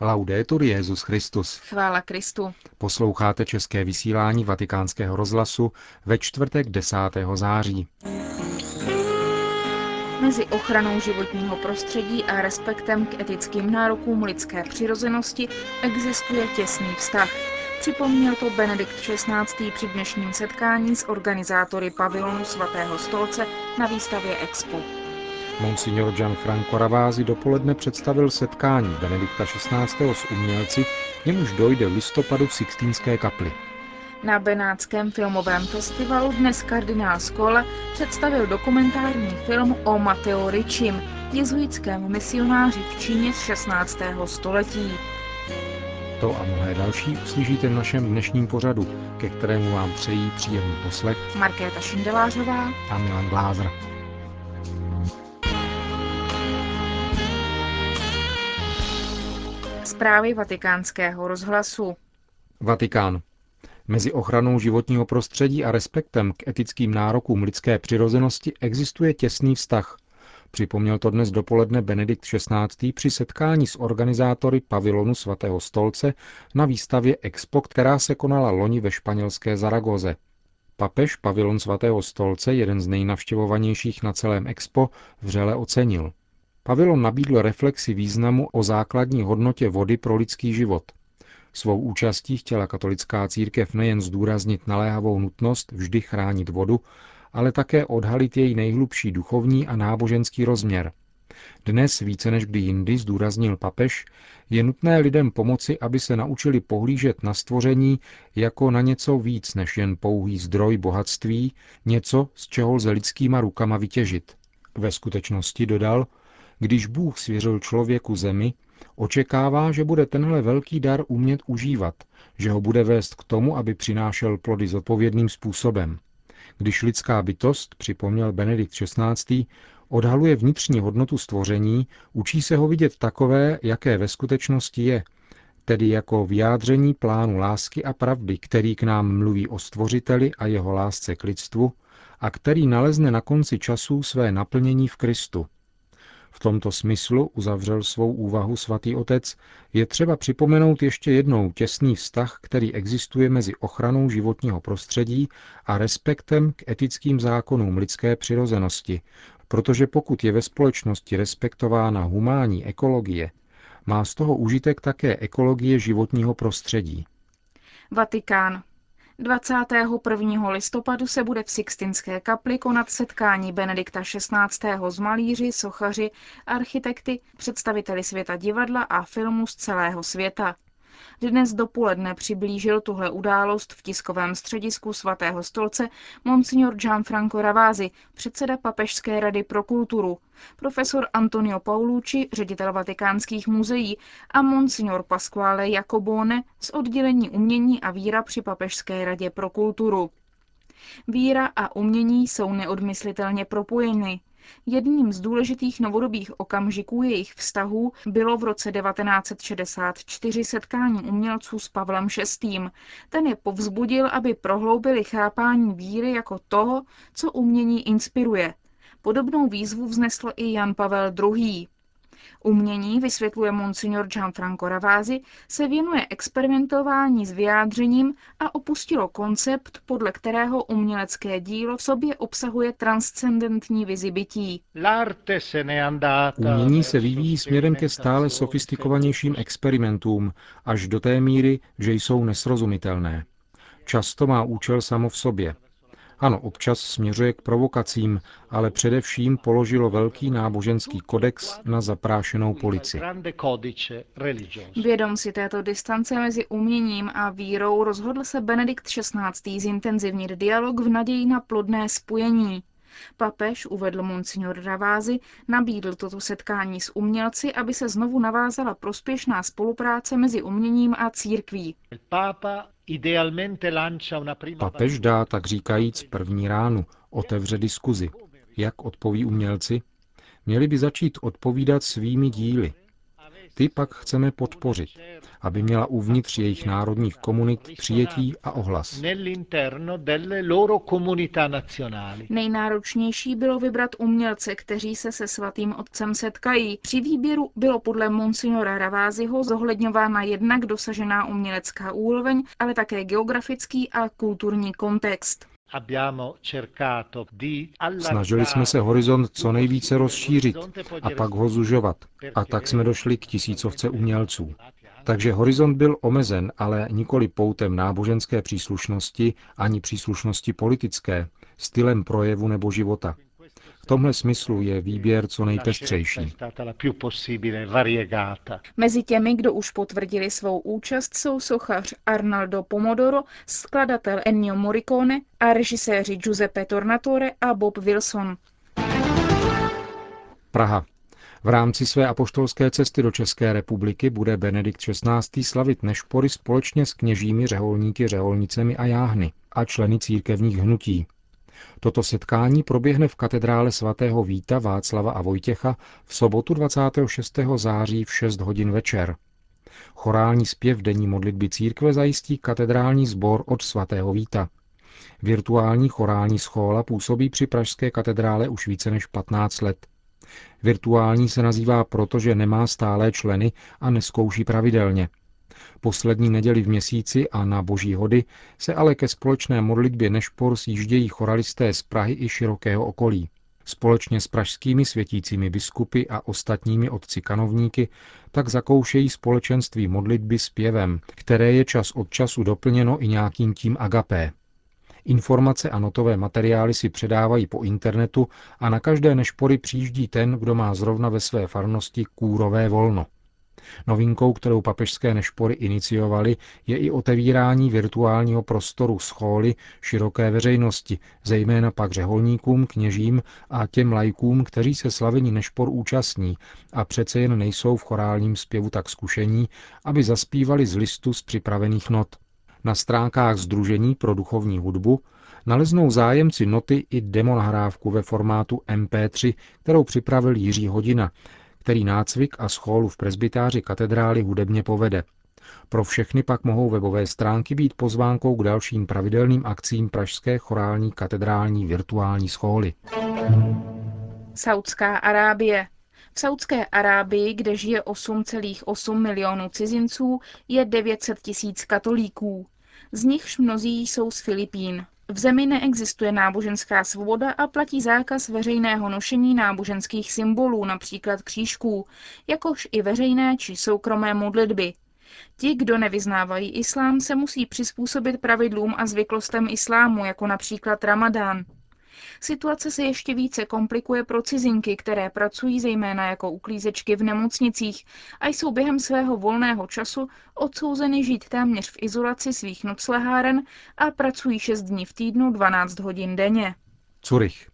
Laudetur Jezus Christus. Chvála Kristu. Posloucháte české vysílání Vatikánského rozhlasu ve čtvrtek 10. září. Mezi ochranou životního prostředí a respektem k etickým nárokům lidské přirozenosti existuje těsný vztah. Připomněl to Benedikt XVI. při dnešním setkání s organizátory pavilonu svatého stolce na výstavě Expo. Monsignor Gianfranco Ravázi dopoledne představil setkání Benedikta XVI. s umělci, němuž dojde v listopadu v Sixtínské kapli. Na Benátském filmovém festivalu dnes kardinál Skola představil dokumentární film o Mateo Richim, jezuitském misionáři v Číně z 16. století. To a mnohé další uslyšíte v našem dnešním pořadu, ke kterému vám přejí příjemný poslech Markéta Šindelářová a Milan Glázer. Zprávy vatikánského rozhlasu. Vatikán. Mezi ochranou životního prostředí a respektem k etickým nárokům lidské přirozenosti existuje těsný vztah. Připomněl to dnes dopoledne Benedikt XVI. při setkání s organizátory pavilonu svatého stolce na výstavě Expo, která se konala loni ve španělské Zaragoze. Papež pavilon svatého stolce, jeden z nejnavštěvovanějších na celém Expo, vřele ocenil. Pavilon nabídl reflexi významu o základní hodnotě vody pro lidský život. Svou účastí chtěla katolická církev nejen zdůraznit naléhavou nutnost vždy chránit vodu, ale také odhalit její nejhlubší duchovní a náboženský rozměr. Dnes více než kdy jindy, zdůraznil papež, je nutné lidem pomoci, aby se naučili pohlížet na stvoření jako na něco víc než jen pouhý zdroj bohatství, něco, z čeho lze lidskýma rukama vytěžit. Ve skutečnosti dodal, když Bůh svěřil člověku zemi, očekává, že bude tenhle velký dar umět užívat, že ho bude vést k tomu, aby přinášel plody zodpovědným způsobem. Když lidská bytost, připomněl Benedikt XVI., odhaluje vnitřní hodnotu stvoření, učí se ho vidět takové, jaké ve skutečnosti je, tedy jako vyjádření plánu lásky a pravdy, který k nám mluví o stvořiteli a jeho lásce k lidstvu a který nalezne na konci časů své naplnění v Kristu, v tomto smyslu, uzavřel svou úvahu svatý otec, je třeba připomenout ještě jednou těsný vztah, který existuje mezi ochranou životního prostředí a respektem k etickým zákonům lidské přirozenosti, protože pokud je ve společnosti respektována humánní ekologie, má z toho užitek také ekologie životního prostředí. Vatikán. 21. listopadu se bude v Sixtinské kapli konat setkání Benedikta XVI. s malíři, sochaři, architekty, představiteli světa divadla a filmu z celého světa. Dnes dopoledne přiblížil tuhle událost v tiskovém středisku svatého stolce monsignor Gianfranco Ravázi, předseda Papežské rady pro kulturu, profesor Antonio Paulucci, ředitel vatikánských muzeí a monsignor Pasquale Jacobone z oddělení umění a víra při Papežské radě pro kulturu. Víra a umění jsou neodmyslitelně propojeny. Jedním z důležitých novodobých okamžiků jejich vztahů bylo v roce 1964 setkání umělců s Pavlem VI. Ten je povzbudil, aby prohloubili chápání víry jako toho, co umění inspiruje. Podobnou výzvu vznesl i Jan Pavel II. Umění, vysvětluje monsignor Gianfranco Ravázi, se věnuje experimentování s vyjádřením a opustilo koncept, podle kterého umělecké dílo v sobě obsahuje transcendentní vizi bytí. Umění se vyvíjí směrem ke stále sofistikovanějším experimentům, až do té míry, že jsou nesrozumitelné. Často má účel samo v sobě, ano, občas směřuje k provokacím, ale především položilo velký náboženský kodex na zaprášenou polici. Vědom si této distance mezi uměním a vírou rozhodl se Benedikt XVI. zintenzivnit dialog v naději na plodné spojení. Papež, uvedl monsignor Ravázy, nabídl toto setkání s umělci, aby se znovu navázala prospěšná spolupráce mezi uměním a církví. Papež dá, tak říkajíc, první ránu, otevře diskuzi. Jak odpoví umělci? Měli by začít odpovídat svými díly. Ty pak chceme podpořit, aby měla uvnitř jejich národních komunit přijetí a ohlas. Nejnáročnější bylo vybrat umělce, kteří se se svatým otcem setkají. Při výběru bylo podle monsignora Raváziho zohledňována jednak dosažená umělecká úroveň, ale také geografický a kulturní kontext. Snažili jsme se horizont co nejvíce rozšířit a pak ho zužovat. A tak jsme došli k tisícovce umělců. Takže horizont byl omezen, ale nikoli poutem náboženské příslušnosti ani příslušnosti politické, stylem projevu nebo života. V tomhle smyslu je výběr co nejpestřejší. Mezi těmi, kdo už potvrdili svou účast, jsou sochař Arnaldo Pomodoro, skladatel Ennio Morricone a režiséři Giuseppe Tornatore a Bob Wilson. Praha. V rámci své apoštolské cesty do České republiky bude Benedikt XVI. slavit nešpory společně s kněžími, řeholníky, řeholnicemi a jáhny a členy církevních hnutí. Toto setkání proběhne v katedrále svatého Víta Václava a Vojtěcha v sobotu 26. září v 6 hodin večer. Chorální zpěv denní modlitby církve zajistí katedrální sbor od svatého Víta. Virtuální chorální schóla působí při Pražské katedrále už více než 15 let. Virtuální se nazývá proto, že nemá stálé členy a neskouší pravidelně. Poslední neděli v měsíci a na boží hody se ale ke společné modlitbě Nešpor sjíždějí choralisté z Prahy i širokého okolí. Společně s pražskými světícími biskupy a ostatními otci kanovníky tak zakoušejí společenství modlitby zpěvem, které je čas od času doplněno i nějakým tím agapé. Informace a notové materiály si předávají po internetu a na každé nešpory přijíždí ten, kdo má zrovna ve své farnosti kůrové volno. Novinkou, kterou papežské nešpory iniciovali, je i otevírání virtuálního prostoru schóly široké veřejnosti, zejména pak řeholníkům, kněžím a těm lajkům, kteří se slavení nešpor účastní a přece jen nejsou v chorálním zpěvu tak zkušení, aby zaspívali z listu z připravených not. Na stránkách Združení pro duchovní hudbu naleznou zájemci noty i demonahrávku ve formátu MP3, kterou připravil Jiří Hodina, který nácvik a schólu v presbytáři katedrály hudebně povede. Pro všechny pak mohou webové stránky být pozvánkou k dalším pravidelným akcím Pražské chorální katedrální virtuální schóly. Saudská Arábie. V Saudské Arábii, kde žije 8,8 milionů cizinců, je 900 tisíc katolíků. Z nichž mnozí jsou z Filipín. V zemi neexistuje náboženská svoboda a platí zákaz veřejného nošení náboženských symbolů, například křížků, jakož i veřejné či soukromé modlitby. Ti, kdo nevyznávají islám, se musí přizpůsobit pravidlům a zvyklostem islámu, jako například ramadán. Situace se ještě více komplikuje pro cizinky, které pracují zejména jako uklízečky v nemocnicích a jsou během svého volného času odsouzeny žít téměř v izolaci svých nocleháren a pracují 6 dní v týdnu 12 hodin denně. Curych.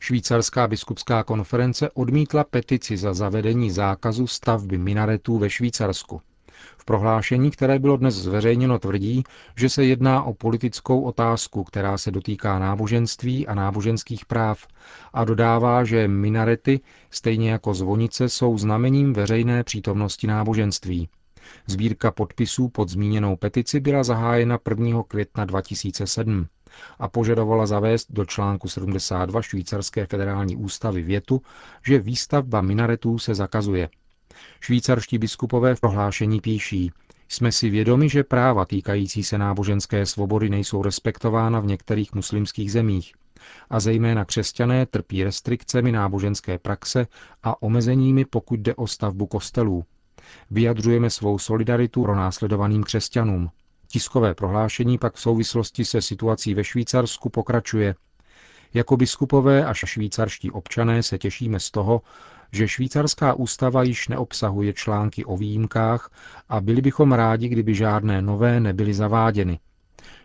Švýcarská biskupská konference odmítla petici za zavedení zákazu stavby minaretů ve Švýcarsku prohlášení, které bylo dnes zveřejněno, tvrdí, že se jedná o politickou otázku, která se dotýká náboženství a náboženských práv a dodává, že minarety, stejně jako zvonice, jsou znamením veřejné přítomnosti náboženství. Sbírka podpisů pod zmíněnou petici byla zahájena 1. května 2007 a požadovala zavést do článku 72 švýcarské federální ústavy větu, že výstavba minaretů se zakazuje. Švýcarští biskupové v prohlášení píší, jsme si vědomi, že práva týkající se náboženské svobody nejsou respektována v některých muslimských zemích a zejména křesťané trpí restrikcemi náboženské praxe a omezeními, pokud jde o stavbu kostelů. Vyjadřujeme svou solidaritu pro následovaným křesťanům. Tiskové prohlášení pak v souvislosti se situací ve Švýcarsku pokračuje. Jako biskupové a švýcarští občané se těšíme z toho, že švýcarská ústava již neobsahuje články o výjimkách a byli bychom rádi, kdyby žádné nové nebyly zaváděny.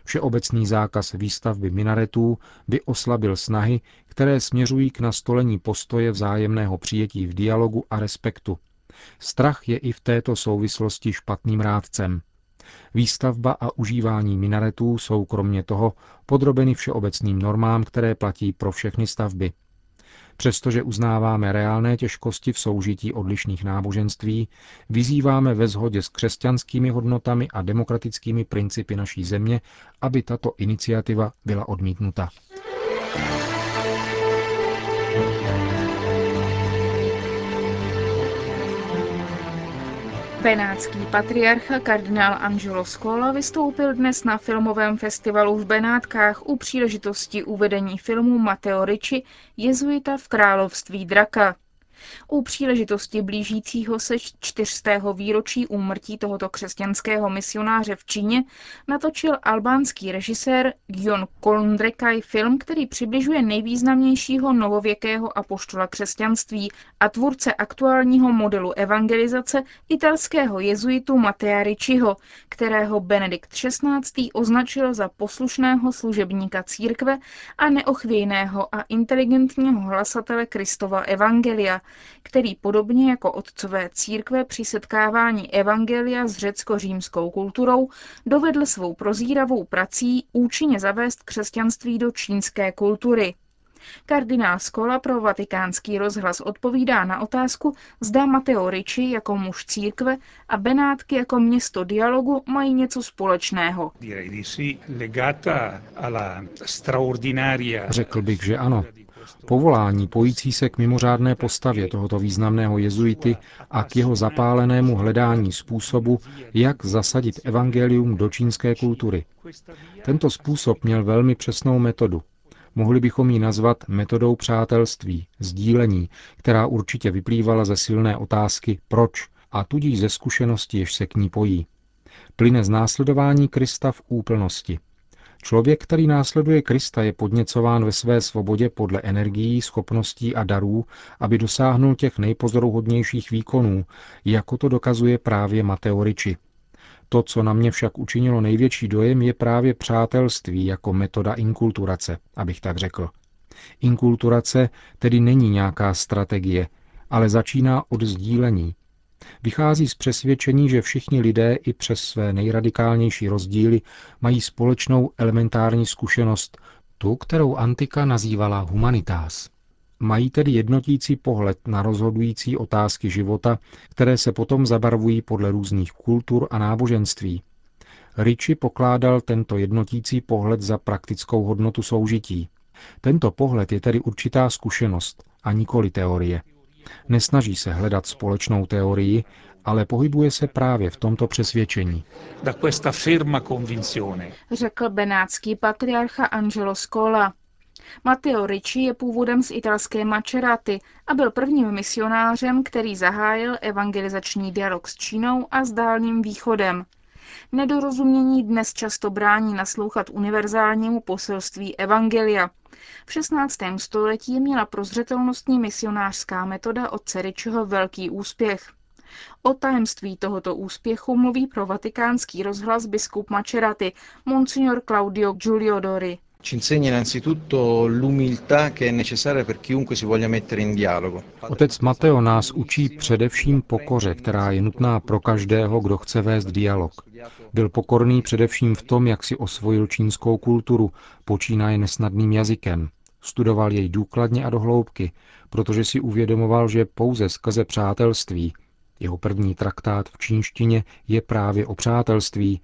Všeobecný zákaz výstavby minaretů by oslabil snahy, které směřují k nastolení postoje vzájemného přijetí v dialogu a respektu. Strach je i v této souvislosti špatným rádcem. Výstavba a užívání minaretů jsou kromě toho podrobeny všeobecným normám, které platí pro všechny stavby. Přestože uznáváme reálné těžkosti v soužití odlišných náboženství, vyzýváme ve shodě s křesťanskými hodnotami a demokratickými principy naší země, aby tato iniciativa byla odmítnuta. Benátský patriarcha kardinál Angelo Scola vystoupil dnes na filmovém festivalu v Benátkách u příležitosti uvedení filmu Matteo Ricci Jezuita v království draka. U příležitosti blížícího se čtyřstého výročí úmrtí tohoto křesťanského misionáře v Číně natočil albánský režisér Gion Kondrekaj film, který přibližuje nejvýznamnějšího novověkého apoštola křesťanství a tvůrce aktuálního modelu evangelizace italského jezuitu Matea Ricciho, kterého Benedikt XVI. označil za poslušného služebníka církve a neochvějného a inteligentního hlasatele Kristova evangelia, který podobně jako otcové církve při setkávání evangelia s řecko-římskou kulturou dovedl svou prozíravou prací účinně zavést křesťanství do čínské kultury. Kardinál Skola pro vatikánský rozhlas odpovídá na otázku, zda Mateo Ricci jako muž církve a Benátky jako město dialogu mají něco společného. Řekl bych, že ano. Povolání pojící se k mimořádné postavě tohoto významného jezuity a k jeho zapálenému hledání způsobu, jak zasadit evangelium do čínské kultury. Tento způsob měl velmi přesnou metodu. Mohli bychom ji nazvat metodou přátelství, sdílení, která určitě vyplývala ze silné otázky proč a tudíž ze zkušenosti, jež se k ní pojí. Plyne z následování Krista v úplnosti – Člověk, který následuje Krista, je podněcován ve své svobodě podle energií, schopností a darů, aby dosáhnul těch nejpozoruhodnějších výkonů, jako to dokazuje právě Mateo Ricci. To, co na mě však učinilo největší dojem, je právě přátelství jako metoda inkulturace, abych tak řekl. Inkulturace tedy není nějaká strategie, ale začíná od sdílení, Vychází z přesvědčení, že všichni lidé i přes své nejradikálnější rozdíly mají společnou elementární zkušenost, tu, kterou antika nazývala humanitas. Mají tedy jednotící pohled na rozhodující otázky života, které se potom zabarvují podle různých kultur a náboženství. Ricci pokládal tento jednotící pohled za praktickou hodnotu soužití. Tento pohled je tedy určitá zkušenost a nikoli teorie. Nesnaží se hledat společnou teorii, ale pohybuje se právě v tomto přesvědčení. Řekl benátský patriarcha Angelo Scola. Matteo Ricci je původem z italské Maceraty a byl prvním misionářem, který zahájil evangelizační dialog s Čínou a s Dálným východem. Nedorozumění dnes často brání naslouchat univerzálnímu poselství Evangelia. V 16. století měla prozřetelnostní misionářská metoda od Ceričeho velký úspěch. O tajemství tohoto úspěchu mluví pro vatikánský rozhlas biskup Macerati, monsignor Claudio Giuliodori. Ci insegna innanzitutto l'umiltà che è necessaria per chiunque si voglia mettere in dialogo. Otec Mateo nás učí především pokoře, která je nutná pro každého, kdo chce vést dialog. Byl pokorný především v tom, jak si osvojil čínskou kulturu, počínaje nesnadným jazykem. Studoval jej důkladně a dohloubky, protože si uvědomoval, že pouze skrze přátelství, jeho první traktát v čínštině je právě o přátelství,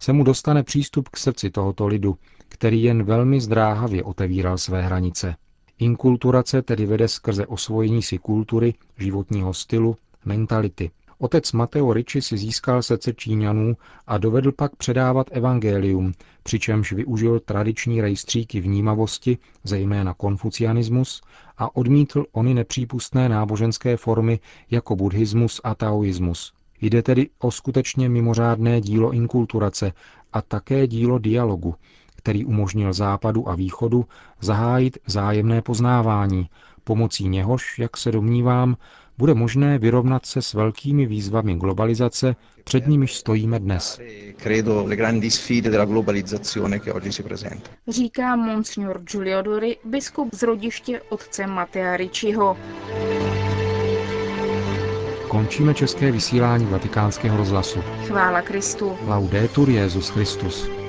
se mu dostane přístup k srdci tohoto lidu, který jen velmi zdráhavě otevíral své hranice. Inkulturace tedy vede skrze osvojení si kultury, životního stylu, mentality. Otec Mateo Ricci si získal srdce Číňanů a dovedl pak předávat evangelium, přičemž využil tradiční rejstříky vnímavosti, zejména konfucianismus, a odmítl ony nepřípustné náboženské formy jako buddhismus a taoismus. Jde tedy o skutečně mimořádné dílo inkulturace a také dílo dialogu, který umožnil Západu a Východu zahájit vzájemné poznávání, pomocí něhož, jak se domnívám, bude možné vyrovnat se s velkými výzvami globalizace, před nimiž stojíme dnes. Říká monsignor Giuliodori, biskup z rodiště otce Matea Ricciho. Končíme české vysílání vatikánského rozhlasu. Chvála Kristu. Laudetur Jezus Christus.